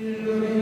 Amen.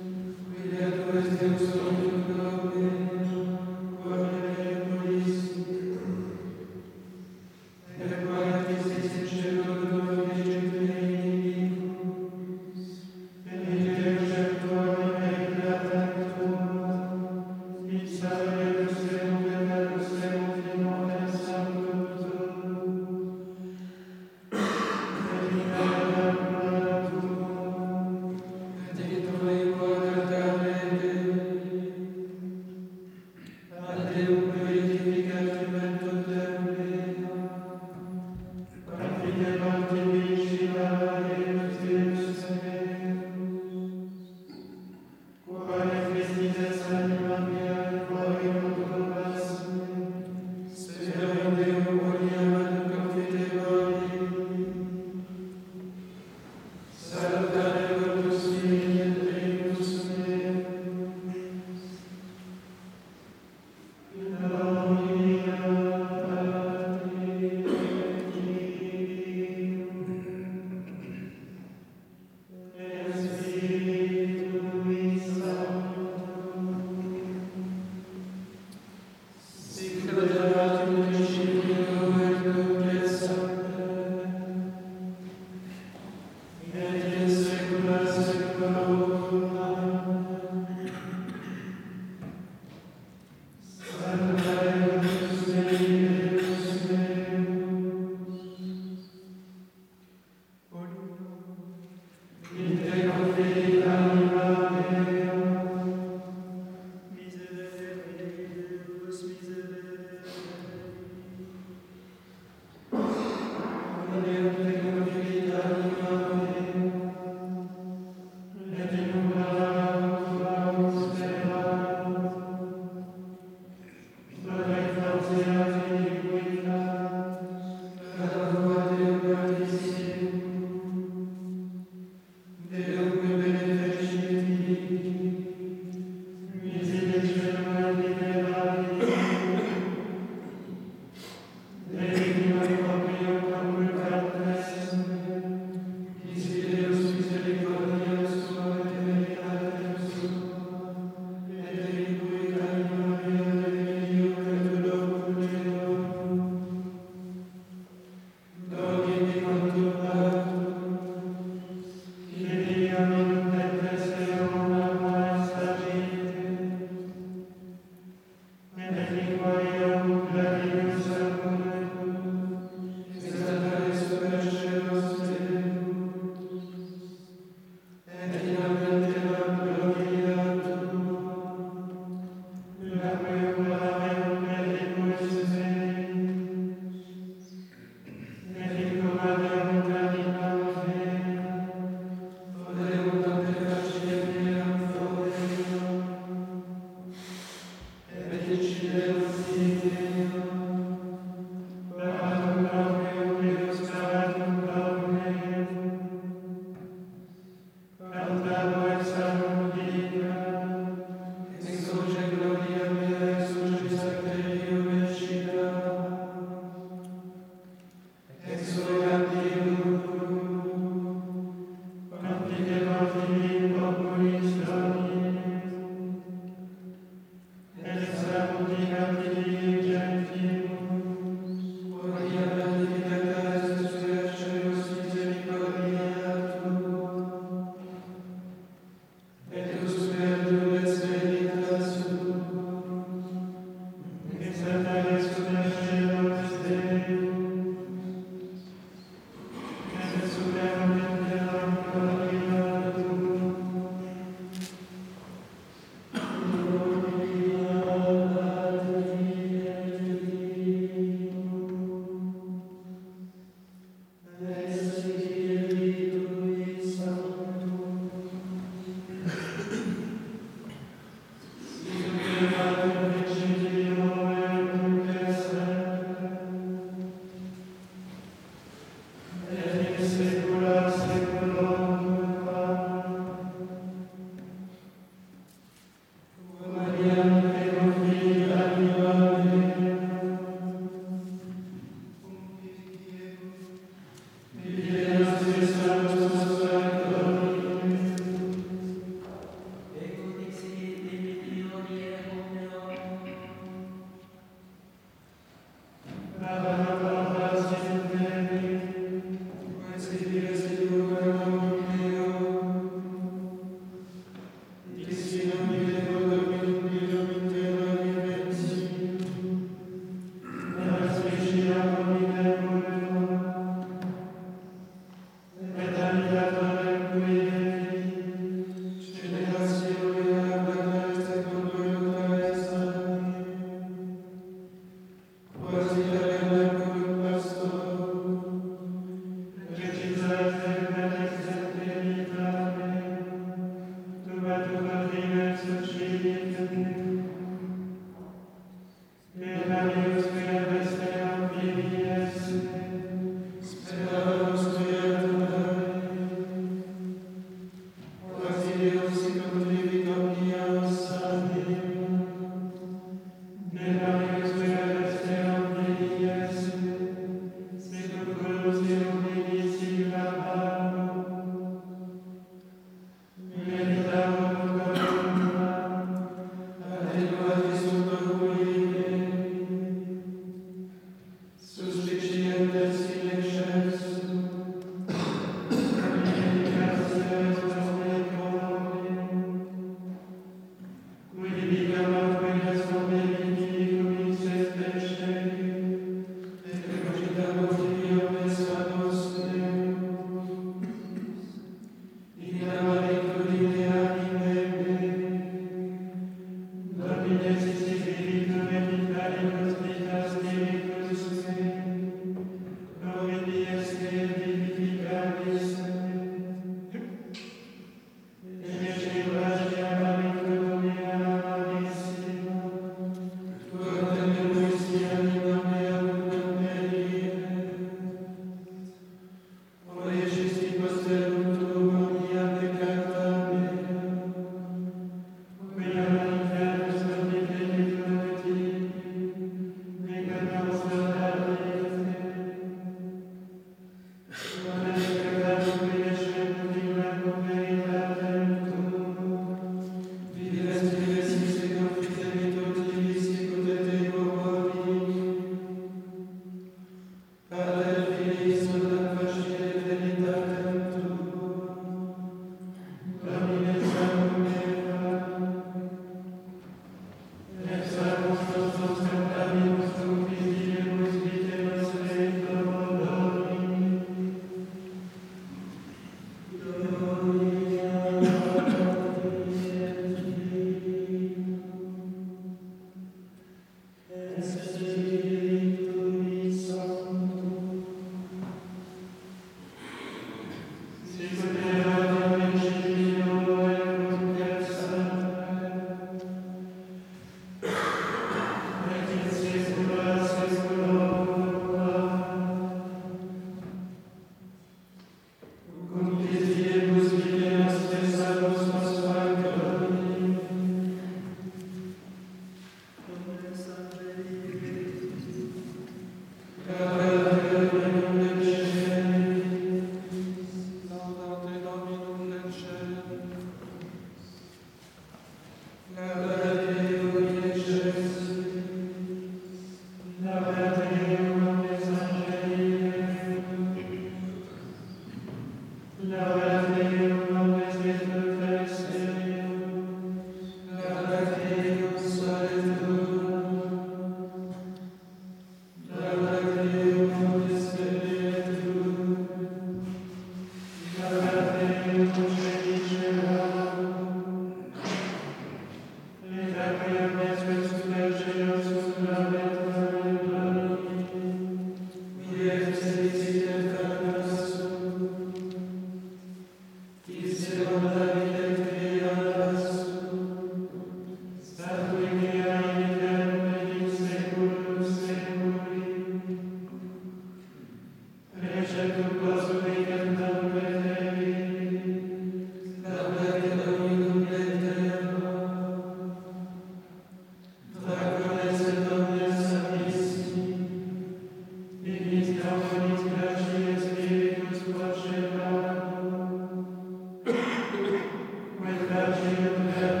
Amen.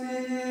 Spirit.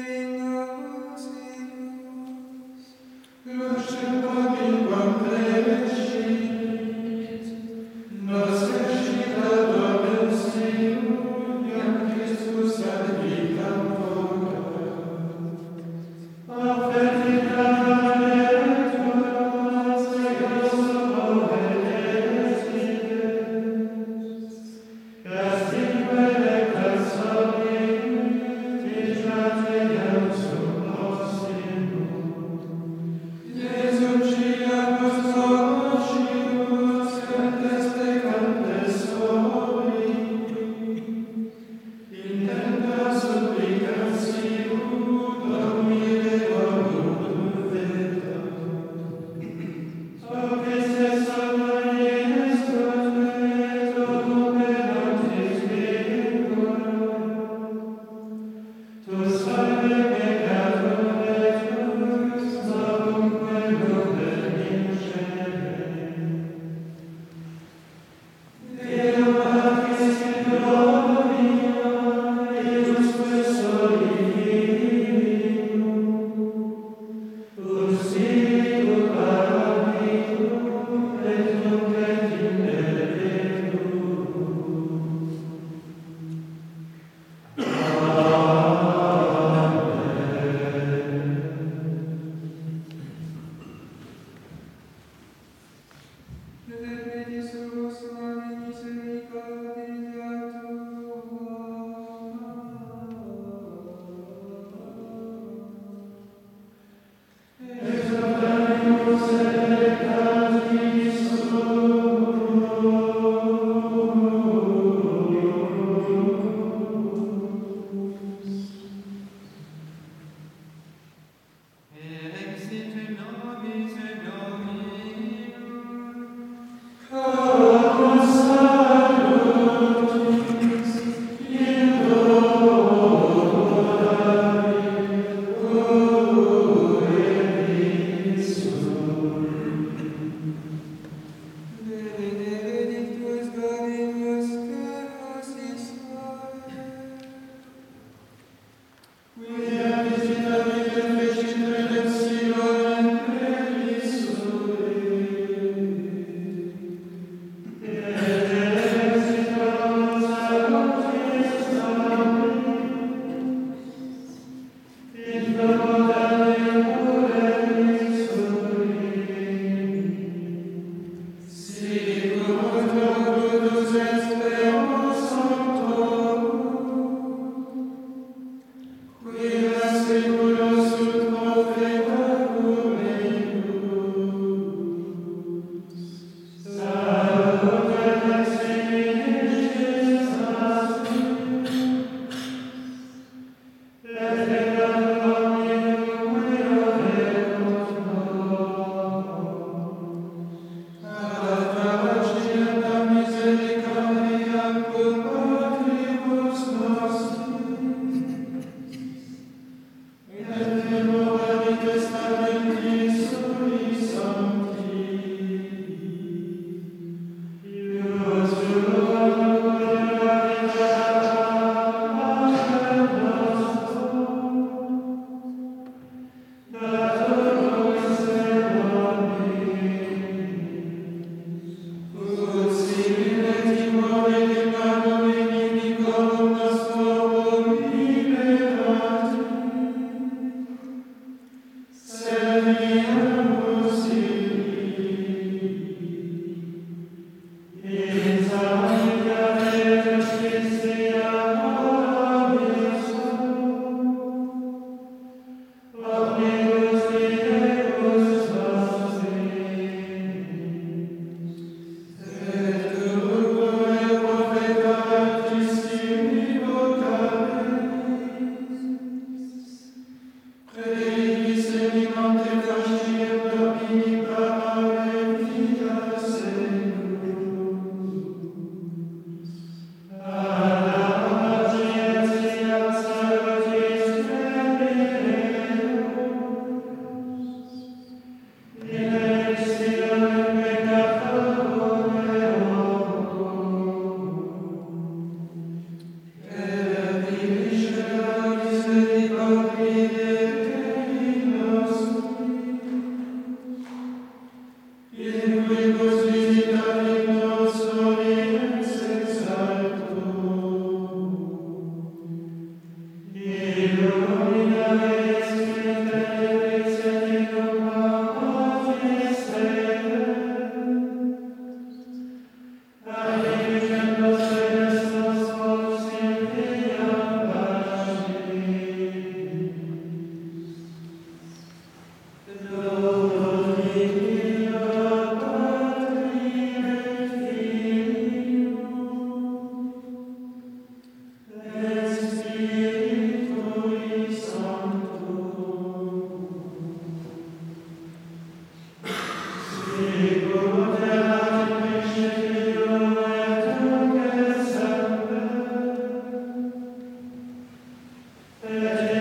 Amen.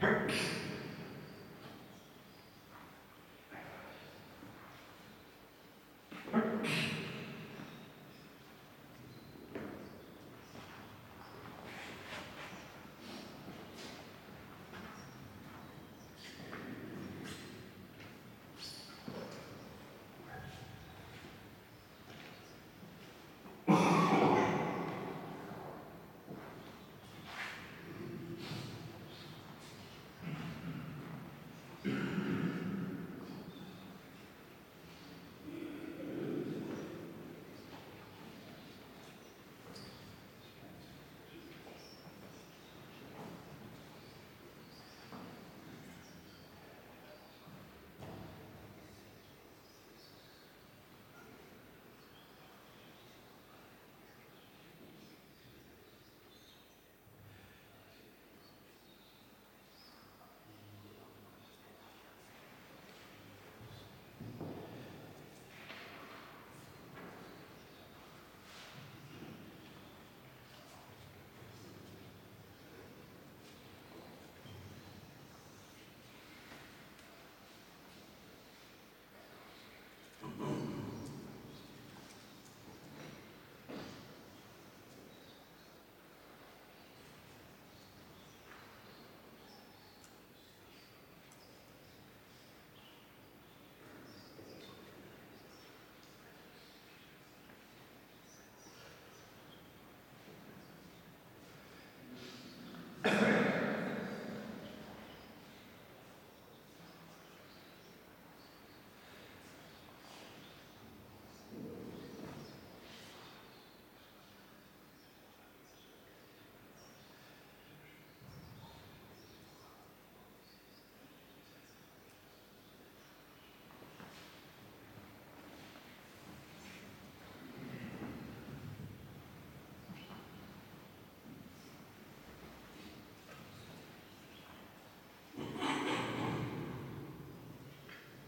Herk.